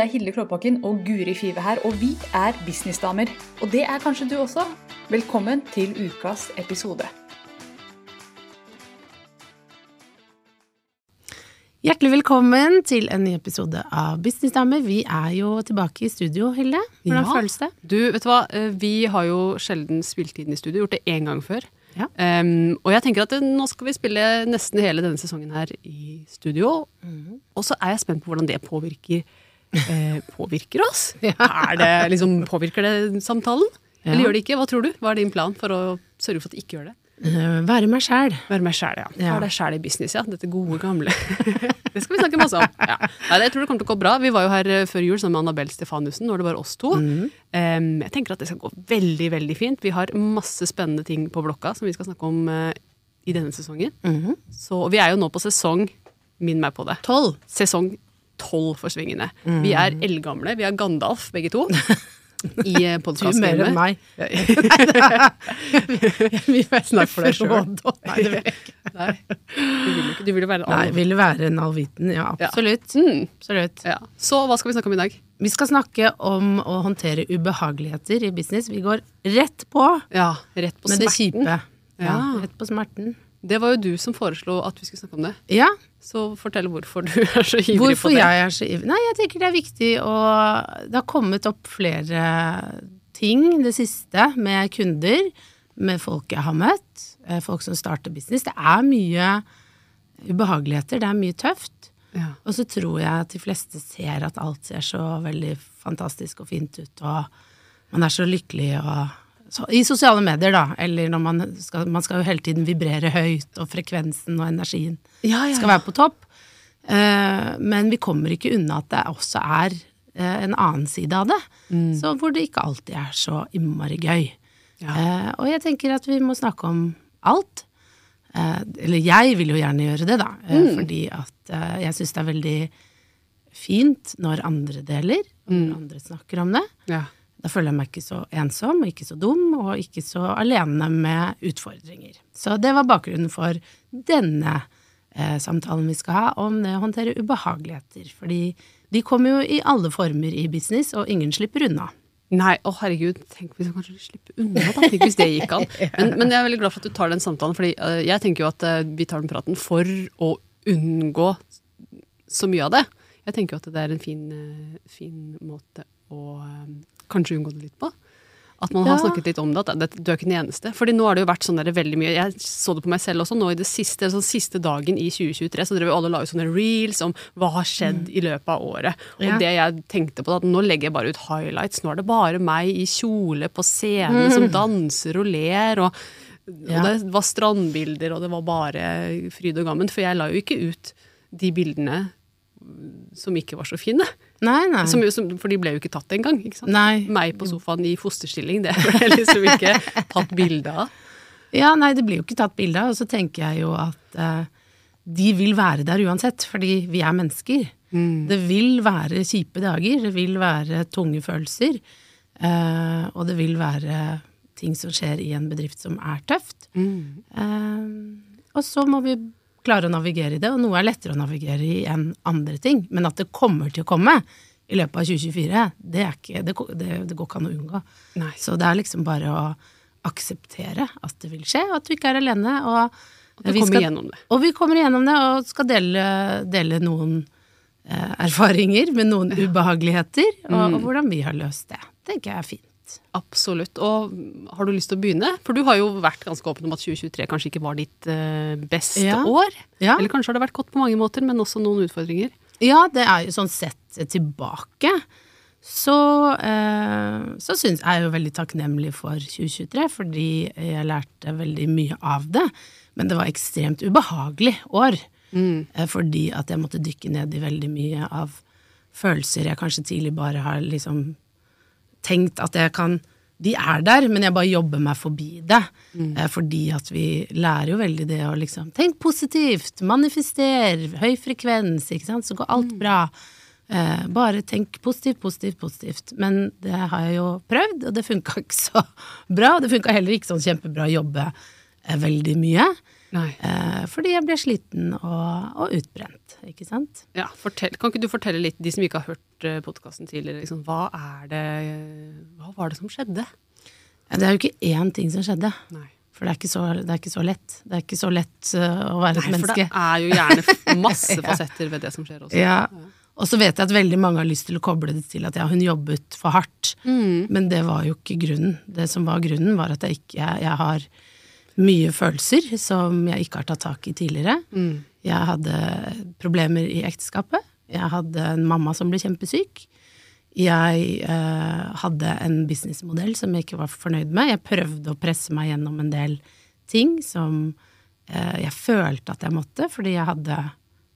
Det er Hilde Klåbakken og Guri Five her, og vi er businessdamer. Og det er kanskje du også. Velkommen til ukas episode. Hjertelig velkommen til en ny episode av Businessdamer. Vi er jo tilbake i studio, Hilde. Hvordan Ja. føles det? Du, vet du hva? Eh, Vi har jo sjelden spilt inn i studio, gjort det én gang før. Ja. Um, og jeg tenker at eh, nå skal vi spille nesten hele denne sesongen her i studio. Mm. Og så er jeg spent på hvordan det påvirker, eh, påvirker oss. Er det liksom, Påvirker det samtalen? Ja. Eller gjør det ikke? Hva tror du? Hva er din plan for å sørge for at det ikke gjør det? Eh, være meg sjæl. Være meg sjæl, ja. Ja. Være deg sjæl i business, ja. Dette gode, gamle. det skal vi snakke masse om. Ja. Nei, det- jeg tror det kommer til å gå bra. Vi var jo her eh, før jul sammen med Annabel Stefanussen. Nå er det bare oss to. Mm. Um, jeg tenker at det skal gå veldig, veldig fint. Vi har masse spennende ting på blokka som vi skal snakke om uh, i denne sesongen. Mhm. Så vi er jo nå på sesong Minn meg på det. Tolv. Sesong tolv for svingene. Mm. Vi er eldgamle. Vi er Gandalf, begge to. I Du mer enn meg. Snakk for deg. Frodo. Nei, det vil jeg ikke. Nei, du vil ikke. Du vil være en Nei, alv. vil være en allviten. Ja, absolutt. Mm, absolutt. ja. Så hva skal vi snakke om i dag? Vi skal snakke om å håndtere ubehageligheter i business. Vi går rett på Ja, rett på med det smerten. kjipe. Ja, Ja. rett på smerten. Det var jo du som foreslo at vi skulle snakke om det. Ja, Så fortell hvorfor du er så ivrig Hvorfor på det. Hvorfor jeg er så ivrig? Nei, jeg tenker det er viktig å Det har kommet opp flere ting det siste med kunder, med folk jeg har møtt, eh, folk som starter business. Det er mye ubehageligheter, det er mye tøft. Ja. Og så tror jeg at de fleste ser at alt ser så veldig fantastisk og fint ut, og man er så lykkelig og så, I sosiale medier, da, eller når man skal Man skal jo hele tiden vibrere høyt, og frekvensen og energien Ja, ja, skal være på topp. Eh, men vi kommer ikke unna at det også er eh, en annen side av det. Mm. Så hvor det ikke alltid er så innmari gøy. Eh, og jeg tenker at vi må snakke om alt. Eh, eller jeg vil jo gjerne gjøre det, da. Eh, Mm. Fordi at eh, jeg syns det er veldig fint når andre deler, når Mm. andre snakker om det. Ja. Da føler jeg meg ikke så ensom, og ikke så dum, og ikke så alene med utfordringer. Så det var bakgrunnen for denne eh, samtalen vi skal ha om det å håndtere ubehageligheter. Fordi de kommer jo i alle former i business, og ingen slipper unna. Nei, å herregud, tenk hvis jeg kanskje slipper unna, da. Tenk hvis det gikk an. Men, men jeg er veldig glad for at du tar den samtalen, fordi eh, jeg tenker jo at eh, vi tar den praten for å unngå så mye av det. Jeg tenker jo at det er en fin, eh, fin måte å eh, kanskje unngå det litt på. At man har Ja. snakket litt om det, at det, du er ikke den eneste. Fordi nå har det jo vært sånn der veldig mye Jeg så det på meg selv også, nå i det siste, sånn siste dagen i 2023, så drev jo alle la ut sånne reels om hva har skjedd i løpet av året. Og Ja. det jeg tenkte på, at nå legger jeg bare ut highlights. Nå er det bare meg i kjole på scene som danser og ler, og, Ja. og det var strandbilder, og det var bare fryd og gammen. For jeg la jo ikke ut de bildene som ikke var så fine. Nei, nei. Som, for de ble jo ikke tatt engang. Meg på sofaen i fosterstilling, det ble liksom ikke tatt bilde av. Ja, nei, det blir jo ikke tatt bilde av, og så tenker jeg jo at eh, de vil være der uansett, fordi vi er mennesker. Det vil være kjipe dager, det vil være tunge følelser, eh, og det vil være ting som skjer i en bedrift som er tøft. Eh, og så må vi klare å navigere i det, og noe er lettere å navigere i enn andre ting. Men at det kommer til å komme i løpet av 2024, det, ikke, det, det, det går ikke an å unngå. Nei. Så det er liksom bare å akseptere at det vil skje, og at du ikke er alene. Og, og vi kommer skal- og vi kommer igjennom det, og skal dele, dele noen eh, erfaringer med noen ubehageligheter, og, og hvordan vi har løst det. tenker jeg er fint. Absolutt. Og har du lyst til å begynne? For du har jo vært ganske åpen om at 2023 kanskje ikke var ditt eh, beste Ja. år. Ja. Eller kanskje har det vært godt på mange måter, men også noen utfordringer. Ja, det er jo sånn sett tilbake. Så, eh, så syns jeg er jo veldig takknemlig for 2023, fordi jeg lærte veldig mye av det. Men det var ekstremt ubehagelig år. Eh, fordi at jeg måtte dykke ned i veldig mye av følelser jeg kanskje tidlig bare har liksom tenkt at jeg kan De er der, men jeg bare jobber meg forbi det. Mm. fordi at vi lærer jo veldig det å liksom Tenk positivt, manifester, høy frekvens, ikke sant, så går alt bra. Eh, bare tenk positivt, positivt, positivt. Men det har jeg jo prøvd, og det funka ikke så bra. Det funka heller ikke sånn kjempebra å jobbe eh, veldig mye. Nei. Eh, fordi jeg ble sliten og, og utbrent, ikke sant. Ja, fortell, kan ikke du fortelle litt, de som ikke har hørt podkasten tidligere, liksom, hva er det Hva var det som skjedde? Ja, det er jo ikke én ting som skjedde. Nei. For det er, ikke så, det er ikke så lett. Det er ikke så lett uh, å være et Nei, for det er jo gjerne masse fasetter ved det som skjer også. Ja. Og så vet jeg at veldig mange har lyst til å koble det til at ja, hun jobbet for hardt. Mm. Men det var jo ikke grunnen. Det som var grunnen, var at jeg ikke jeg, jeg har mye følelser som jeg ikke har tatt tak i tidligere. Mm. Jeg hadde problemer i ekteskapet. Jeg hadde en mamma som ble kjempesyk. Jeg eh, hadde en businessmodell som jeg ikke var fornøyd med. Jeg prøvde å presse meg gjennom en del ting som eh, jeg følte at jeg måtte, fordi jeg hadde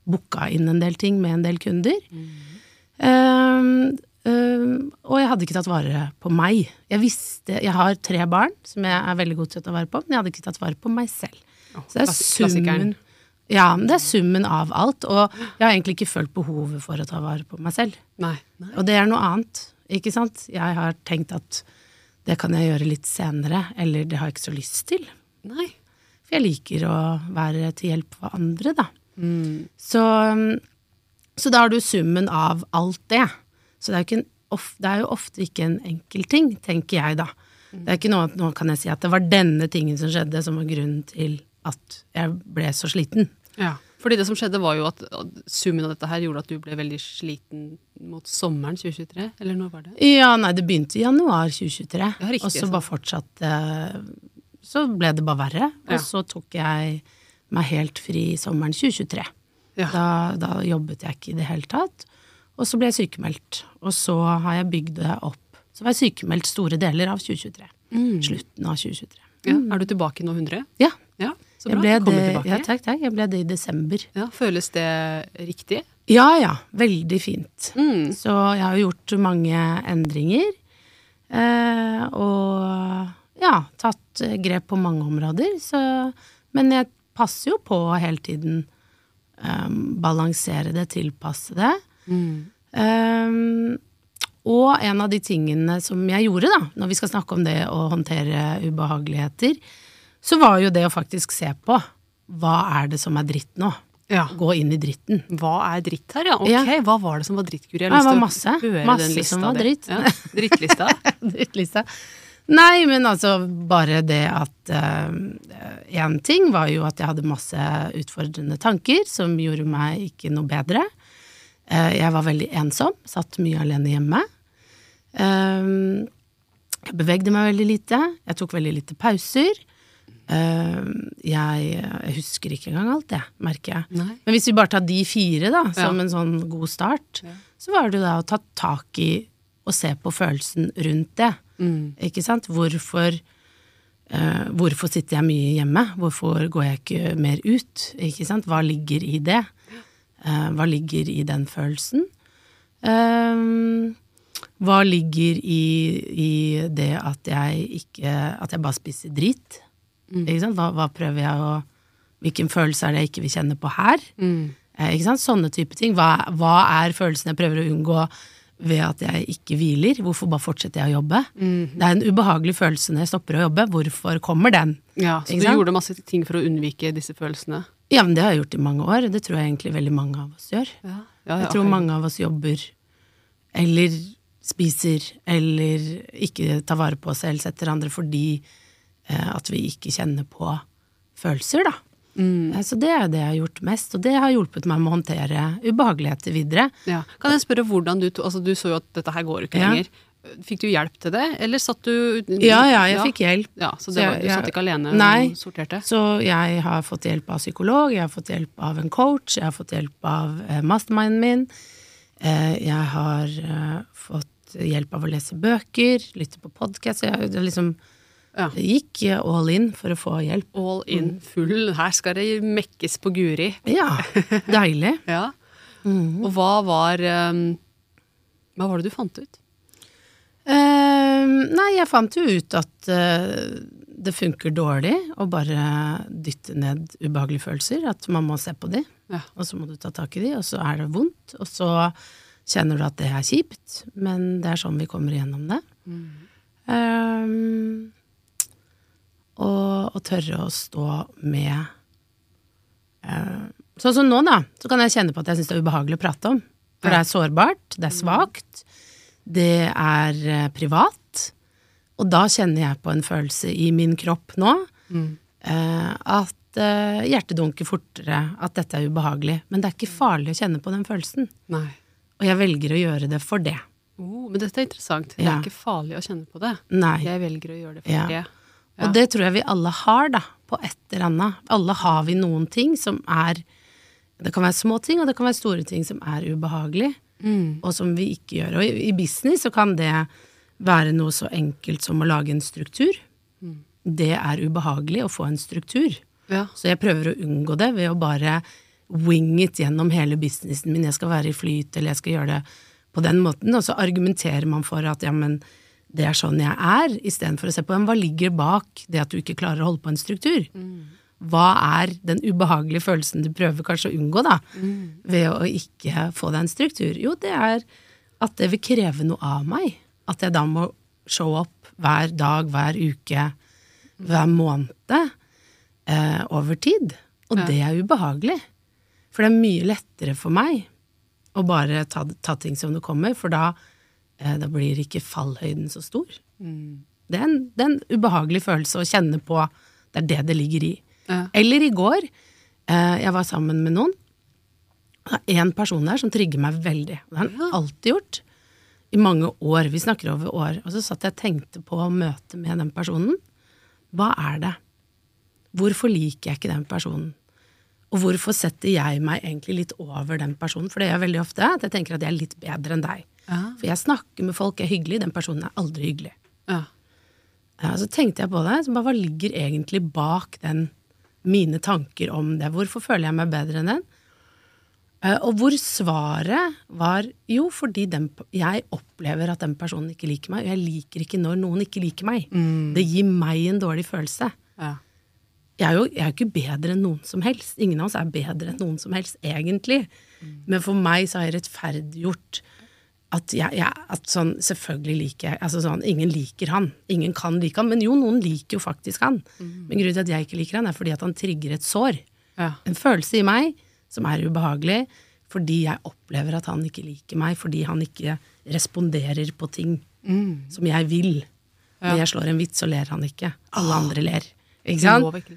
booka inn en del ting med en del kunder. Um, um, og jeg hadde ikke tatt vare på meg. Jeg visste, jeg har tre barn som jeg er veldig god til å ta vare på, men jeg hadde ikke tatt vare på meg selv. Så det er summen ja, det er summen av alt, og jeg har egentlig ikke følt behovet for å ta vare på meg selv. Nei. Nei. Og det er noe annet, ikke sant? Jeg har tenkt at det kan jeg gjøre litt senere, eller det har jeg ikke så lyst til. Nei. For jeg liker å være til hjelp for andre, da. Mm. Så, um, så da har du summen av alt det. Så det er, jo ikke en, det er jo ofte ikke en enkel ting, tenker jeg da. Det er ikke noe at nå kan jeg si at det var denne tingen som skjedde som var grunnen til at jeg ble så sliten. Ja. Fordi det som skjedde, var jo at summen av dette her gjorde at du ble veldig sliten mot sommeren 2023, eller når var det? Ja, nei, det begynte i januar 2023, Ja, riktig, og så bare fortsatte Så ble det bare verre, og Ja. så tok jeg meg helt fri sommeren 2023. Ja. Da, da jobbet jeg ikke i det hele tatt. Og så ble jeg sykemeldt. Og så har jeg bygd det opp. Så var jeg sykemeldt store deler av 2023. Slutten av 2023. Ja. Er du tilbake nå 100? Ja. Ja, så Jeg ble det, ja, takk, takk. Jeg ble det i desember. Ja, føles det riktig? Ja ja, veldig fint. Mm. Så jeg har gjort mange endringer. Eh, og ja, tatt grep på mange områder. Så, men jeg passer jo på hele tiden Um, balansere det, tilpasse det. Mm. Um, og en av de tingene som jeg gjorde, da, når vi skal snakke om det å håndtere ubehageligheter, så var jo det å faktisk se på hva er det som er dritt nå. Ja. Gå inn i dritten. Hva er dritt her, ja? Ok, Ja. hva var det som var dritt, Guri? Jeg har var til å masse. høre Masse den lista som var dritt. Ja. Drittlista? Drittlista. Nei, men altså bare det at Én ting var jo at jeg hadde masse utfordrende tanker som gjorde meg ikke noe bedre. Eh, jeg var veldig ensom, satt mye alene hjemme. Jeg bevegde meg veldig lite, jeg tok veldig lite pauser. Eh, jeg, husker ikke engang alt, det, merker jeg. Nei. Men hvis vi bare tar de fire da, som Ja. en sånn god start, Ja. så var det da å ta tak i og se på følelsen rundt det. Mm. Ikke sant? Hvorfor, eh, hvorfor sitter jeg mye hjemme? Hvorfor går jeg ikke mer ut? Ikke sant? Hva ligger i det? Eh, hva ligger i den følelsen? Eh, hva ligger i, i det at jeg ikke At jeg bare spiser drit? Ikke sant? Hva, hva prøver jeg å Hvilken følelse er det jeg ikke vil kjenne på her? Mm. Eh, ikke sant? Sånne type ting. Hva, hva er følelsen jeg prøver å unngå ved at jeg ikke hviler? Hvorfor bare fortsetter jeg å jobbe? Mm. Det er en ubehagelig følelse når jeg stopper å jobbe. Hvorfor kommer den? Ja, så du gjorde masse ting for å unnvike disse følelsene? Ja, men det har jeg gjort i mange år. Det tror jeg egentlig veldig mange av oss gjør. Ja. Ja, Jeg tror mange av oss jobber eller spiser eller ikke tar vare på oss selv, setter andre fordi eh, at vi ikke kjenner på følelser, da. Mm. Eh, Så det er det jeg har gjort mest, og det har hjulpet meg med å håndtere ubehageligheter videre. Ja. Kan jeg spørre hvordan du Altså, du så jo at dette her går ikke Ja. Fikk du hjelp til det, eller satt du Ja, ja, jeg fikk hjelp. Ja, så det var, du satt ikke alene Nei. og sorterte? Så jeg har fått hjelp av psykolog, jeg har fått hjelp av en coach, jeg har fått hjelp av eh, masterminden min. Eh, jeg har eh, fått hjelp av å lese bøker, lytte på podkast. Jeg liksom Ja. gikk all in for å få hjelp. All in full. Her skal det mekkes på Guri. Ja, deilig. Ja. Mm. Og hva var Hva var det du fant ut? Eh, nei, jeg fant jo ut at uh, det funker dårlig å bare dytte ned ubehagelige følelser. At man må se på de, Ja. og så må du ta tak i de, og så er det vondt. Og så kjenner du at det er kjipt, men det er sånn vi kommer igjennom det. Eh, Og, og tørre å stå med eh, Sånn som nå, da, så kan jeg kjenne på at jeg syns det er ubehagelig å prate om. For det er sårbart, det er svakt, det er eh, privat. Og da kjenner jeg på en følelse i min kropp nå mm. at eh, hjertet dunker fortere, at dette er ubehagelig. Men det er ikke farlig å kjenne på den følelsen. Nei. Og jeg velger å gjøre det for det. Oh, men dette er interessant. Det er ikke farlig å kjenne på det. Nei. Jeg velger å gjøre det for Ja. det. Og det tror jeg vi alle har, da, på et eller annet. Alle har vi noen ting som er Det kan være små ting, og det kan være store ting som er ubehagelig, Mm. og som vi ikke gjør. Og i, i business så kan det være noe så enkelt som å lage en struktur. Det er ubehagelig å få en struktur. Ja. Så jeg prøver å unngå det ved å bare wing it gjennom hele businessen min. Jeg skal være i flyt, eller jeg skal gjøre det på den måten. Og så argumenterer man for at ja, men det er sånn jeg er, istedenfor å se på hva ligger bak det at du ikke klarer å holde på en struktur. Hva er den ubehagelige følelsen du prøver kanskje å unngå, da, ved å ikke få deg en struktur? Jo, det er at det vil kreve noe av meg. At jeg da må show up hver dag, hver uke, hver måned eh, over tid. Og Ja. det er ubehagelig. For det er mye lettere for meg å bare ta, ta ting som det kommer, for da, eh, da blir ikke fallhøyden så stor. Det, er en, det er en ubehagelig følelse å kjenne på. Det er det det ligger i. Ja. Eller i går, eh, jeg var sammen med noen. Det er én person der som trigger meg veldig. Det har han alltid gjort. I mange år. Vi snakker over år. Og så satt jeg og tenkte på møtet med den personen. Hva er det? Hvorfor liker jeg ikke den personen? Og hvorfor setter jeg meg egentlig litt over den personen? For det gjør jeg veldig ofte. At jeg tenker at jeg er litt bedre enn deg. Ja. For jeg snakker med folk, jeg er hyggelig. Den personen er aldri hyggelig. Ja. Ja, så tenkte jeg på det. Så bare, hva ligger egentlig bak den, mine tanker om det? Hvorfor føler jeg meg bedre enn den? Eh, Og hvor svaret var jo fordi den, jeg opplever at den personen ikke liker meg, og jeg liker ikke når noen ikke liker meg. Det gir meg en dårlig følelse. Ja. Jeg er jo jeg er jo ikke bedre enn noen som helst. Ingen av oss er bedre enn noen som helst, egentlig. Men for meg så har jeg rettferdiggjort at, jeg, jeg, at sånn, selvfølgelig liker jeg altså sånn, Ingen liker han. Ingen kan like han. Men jo, noen liker jo faktisk han. Men grunnen til at jeg ikke liker han, er fordi at han trigger et sår. Ja. En følelse i meg som er ubehagelig fordi jeg opplever at han ikke liker meg, fordi han ikke responderer på ting som jeg vil. Når jeg slår en vits, så ler han ikke. Alle andre ler.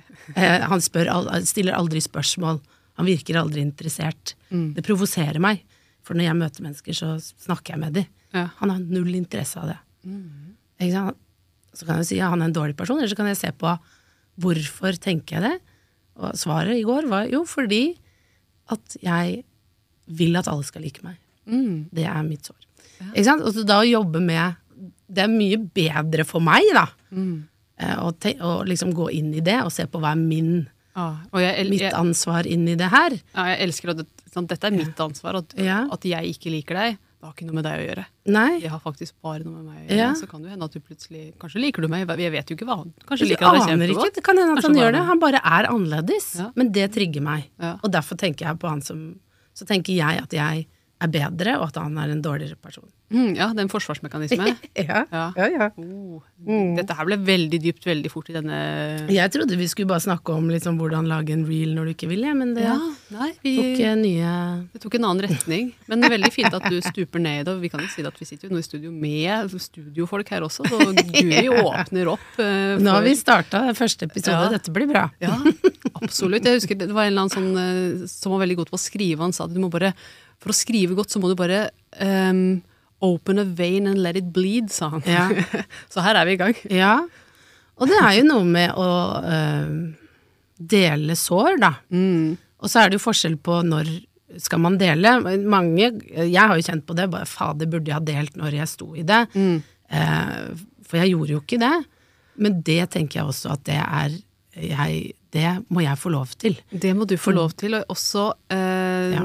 Eh, han spør, stiller aldri spørsmål. Han virker aldri interessert. Det provoserer meg. For når jeg møter mennesker, så snakker jeg med dem. Ja. Han har null interesse av det. Ikke sant? Så kan jeg si at han er en dårlig person, eller så kan jeg se på hvorfor tenker jeg det. Og svaret i går var jo fordi at jeg vil at alle skal like meg. Det er mitt svar. Ikke sant? Og så da å jobbe med Det er mye bedre for meg, da. Eh, Å å liksom gå inn i det og se på hva er min, ah, Og jeg, mitt ansvar inn i det her. ja, jeg elsker at dette er mitt ansvar. At, at jeg ikke liker deg, det har ikke noe med deg å gjøre. Nei. Det har faktisk bare noe med meg å gjøre. Ja. Så kan det hende at du plutselig Kanskje liker du meg, jeg vet jo ikke hva. han Kanskje liker han deg aner ikke. kjempegodt. Det kan hende at Kanskje han gjør det. Han bare er annerledes. Ja. Men det trigger meg. Ja. Og derfor tenker jeg på han som Så tenker jeg at jeg er bedre, og at han er en dårligere person. Mm, ja, det er en forsvarsmekanisme. Ja. Ja. ja, ja. Oh, Dette her ble veldig dypt veldig fort i denne Jeg trodde vi skulle bare snakke om liksom hvordan lage en reel når du ikke vil, men det Ja, nei, vi, tok eh, nye det tok en annen retning. Men det er veldig fint at du stuper ned i det. Og vi kan jo si at vi sitter jo nå i studio med studiofolk her også, så Guri åpner opp. eh, Nå har vi starta første episode, Ja. dette blir bra. Ja, absolutt. Jeg husker det var en eller annen sånn eh, som var veldig god til å skrive. Han sa at du må bare, for å skrive godt, så må du bare um, open a vein and let it bleed, sa han. Ja. så her er vi i gang. Ja. Og det er jo noe med å eh, dele sår, da. Og så er det jo forskjell på når skal man dele. Mange, jeg har jo kjent på det, bare fader, burde jeg ha delt når jeg sto i det? Eh, for jeg gjorde jo ikke det. Men det tenker jeg også at det er jeg, Det må jeg få lov til. Det må du få lov til. Og også eh, Ja.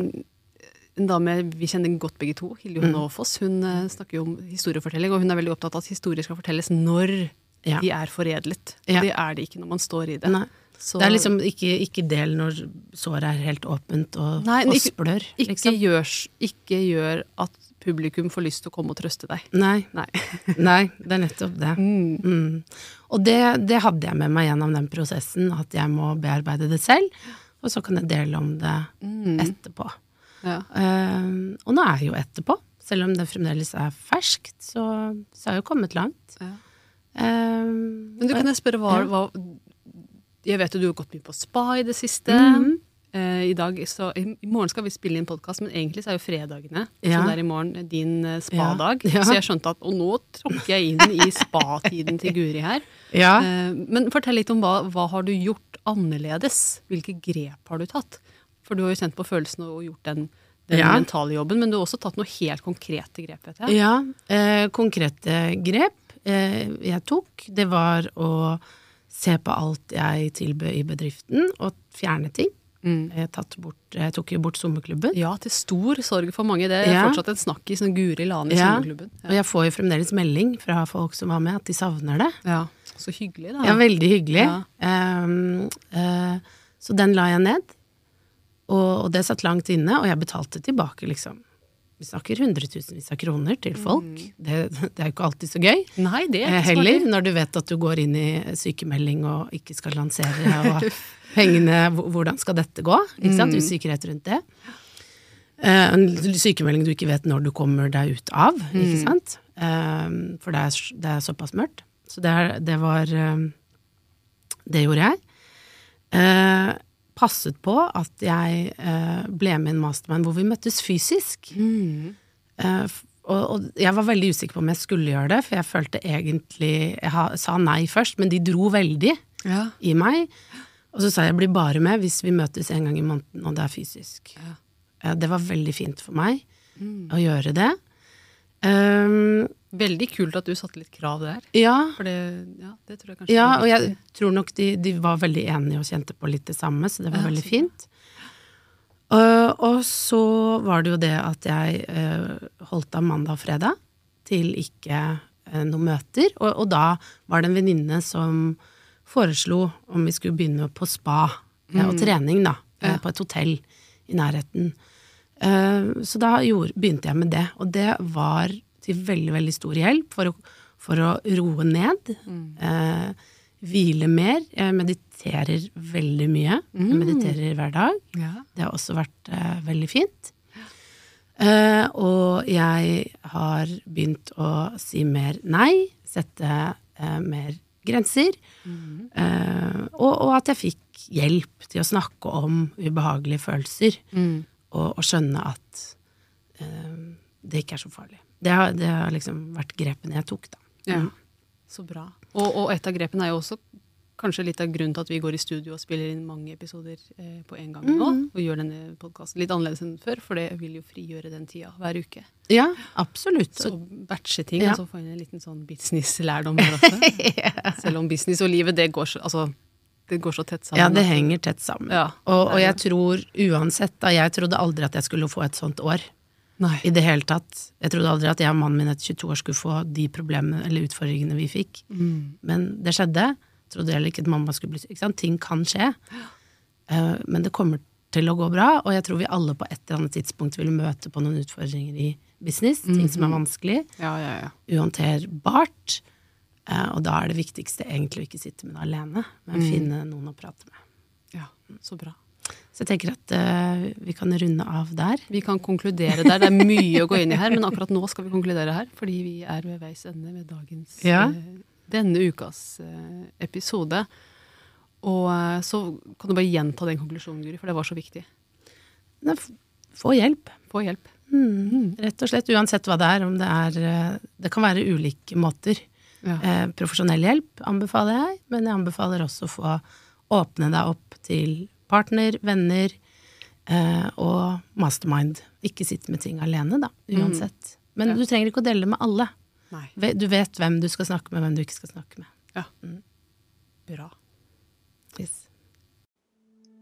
En dame vi kjenner godt begge to, Hilde Johanne Mm. Aafoss, hun eh, snakker jo om historiefortelling, og hun er veldig opptatt av at historier skal fortelles når Ja. de er foredlet. Ja. Det er det ikke når man står i det. Nei. Så, Det er liksom ikke, ikke del når såret er helt åpent og, Nei, og splør. ikke, Liksom. gjør, ikke gjør at publikum får lyst til å komme og trøste deg. Nei, Nei. nei, det er nettopp det. Mm. Og det, det hadde jeg med meg gjennom den prosessen, at jeg må bearbeide det selv, og så kan jeg dele om det Mm. etterpå. Ja. Eh, og nå er jo etterpå, selv om det fremdeles er ferskt, så, så har jeg jo kommet langt. Ja. Uh, Men du kan jeg spørre hva, Ja. hva Jeg vet jo du har gått mye på spa i det siste. Mm. Eh, I dag, så I morgen skal vi spille inn podkast, men egentlig så er jo fredagene. Ja. Så det er i morgen din eh, spadag. Ja. Ja. Så jeg skjønte at Og nå tråkker jeg inn i spatiden til Guri her. ja. Eh, men fortell litt om hva, hva har du gjort annerledes? Hvilke grep har du tatt? For du har jo kjent på følelsene og gjort den, den Ja. mentale jobben, men du har også tatt noen helt konkrete grep, vet jeg. Ja, eh, konkrete grep eh, jeg tok, det var å se på alt jeg tilbød i bedriften, og fjerne ting. Mm. Jeg, bort, jeg tok jo bort sommerklubben. Ja, til stor sorg for mange. Det er Ja. fortsatt en snakk i sånn Guri la i Ja. sommerklubben. Og jeg får jo fremdeles melding fra folk som var med, at de savner det. Ja. Så hyggelig, da. Ja, veldig hyggelig. Ja. Ehm, eh, så den la jeg ned, og, og det satt langt inne, og jeg betalte tilbake, liksom. Vi snakker hundretusenvis av kroner til folk. Det, det er jo ikke alltid så gøy. Nei, det er Eh, ikke heller, når du vet at du går inn i sykemelding og ikke skal lansere, og pengene Hvordan skal dette gå? Ikke sant? Usikkerhet rundt det. Eh, En sykemelding du ikke vet når du kommer deg ut av, ikke sant? Eh, For det er, det er såpass mørkt. Så det, det var Det gjorde jeg. Passet på at jeg eh, ble med i en mastermind hvor vi møttes fysisk. Mm. Eh, og, og jeg var veldig usikker på om jeg skulle gjøre det, for jeg følte egentlig Jeg ha, sa nei først, men de dro veldig Ja. i meg. Og så sa jeg jeg blir bare med hvis vi møtes en gang i måneden, og det er fysisk. Ja. Eh, det var veldig fint for meg Mm. å gjøre det. Um, Veldig kult at du satte litt krav der. ja, det, ja, det tror jeg kanskje ja, og jeg tror nok de, de var veldig enige og kjente på litt det samme, så det var Ja, veldig fint. Og, og så var det jo det at jeg uh, holdt av mandag og fredag til ikke uh, noen møter, og, og da var det en venninne som foreslo om vi skulle begynne på spa eh, og trening, da, Ja. på et hotell i nærheten. Eh, så da gjorde, begynte jeg med det, og det var til veldig, veldig stor hjelp for å, for å roe ned. Eh, hvile mer. Jeg mediterer veldig mye. Jeg mediterer hver dag. Ja. Det har også vært eh, veldig fint. Uh, og jeg har begynt å si mer nei, sette uh, mer grenser. Eh, og, og at jeg fikk hjelp til å snakke om ubehagelige følelser. Mm. Og, og skjønne at eh, det ikke er så farlig. Det har, det har liksom vært grepene jeg tok, da. Ja. Så bra. Og, og et av grepene er jo også kanskje litt av grunnen til at vi går i studio og spiller inn mange episoder eh, på en gang nå, og gjør denne podkasten litt annerledes enn før, for det vil jo frigjøre den tida hver uke. Ja, absolutt. Så batche ting, Ja. og så få inn en liten sånn businesslærdom her også. Selv om business og livet, det går så, altså, det går så tett sammen. Ja, det henger tett sammen. Ja, og, og jeg tror uansett, da, jeg trodde aldri at jeg skulle få et sånt år. Nei. I det hele tatt. Jeg trodde aldri at jeg og mannen min etter 22 år skulle få de problemene eller utfordringene vi fikk. Mm. Men det skjedde. Jeg trodde heller ikke at mamma skulle bli syk. Ting kan skje. Eh, men det kommer til å gå bra, og jeg tror vi alle på et eller annet tidspunkt vil møte på noen utfordringer i business. Ting som er vanskelig. Ja, ja, ja. Uhåndterbart. Eh, og da er det viktigste egentlig å ikke sitte med det alene, men finne noen å prate med. ja. Så bra. Så jeg tenker at uh, vi kan runde av der. Vi kan konkludere der. Det er mye å gå inn i her, men akkurat nå skal vi konkludere her, fordi vi er ved veis ende med dagens Ja. eh, denne ukas episode. Og så kan du bare gjenta den konklusjonen, Guri, for det var så viktig. Få hjelp. Få hjelp. Mm. Rett og slett, uansett hva det er. Om det er Det kan være ulike måter. Ja. Eh, profesjonell hjelp anbefaler jeg, men jeg anbefaler også å få åpne deg opp til partner, venner eh, og mastermind. Ikke sitte med ting alene, da, uansett. Men Ja. du trenger ikke å dele med alle. Nei. Du vet hvem du skal snakke med, hvem du ikke skal snakke med. Ja. Bra. Yes.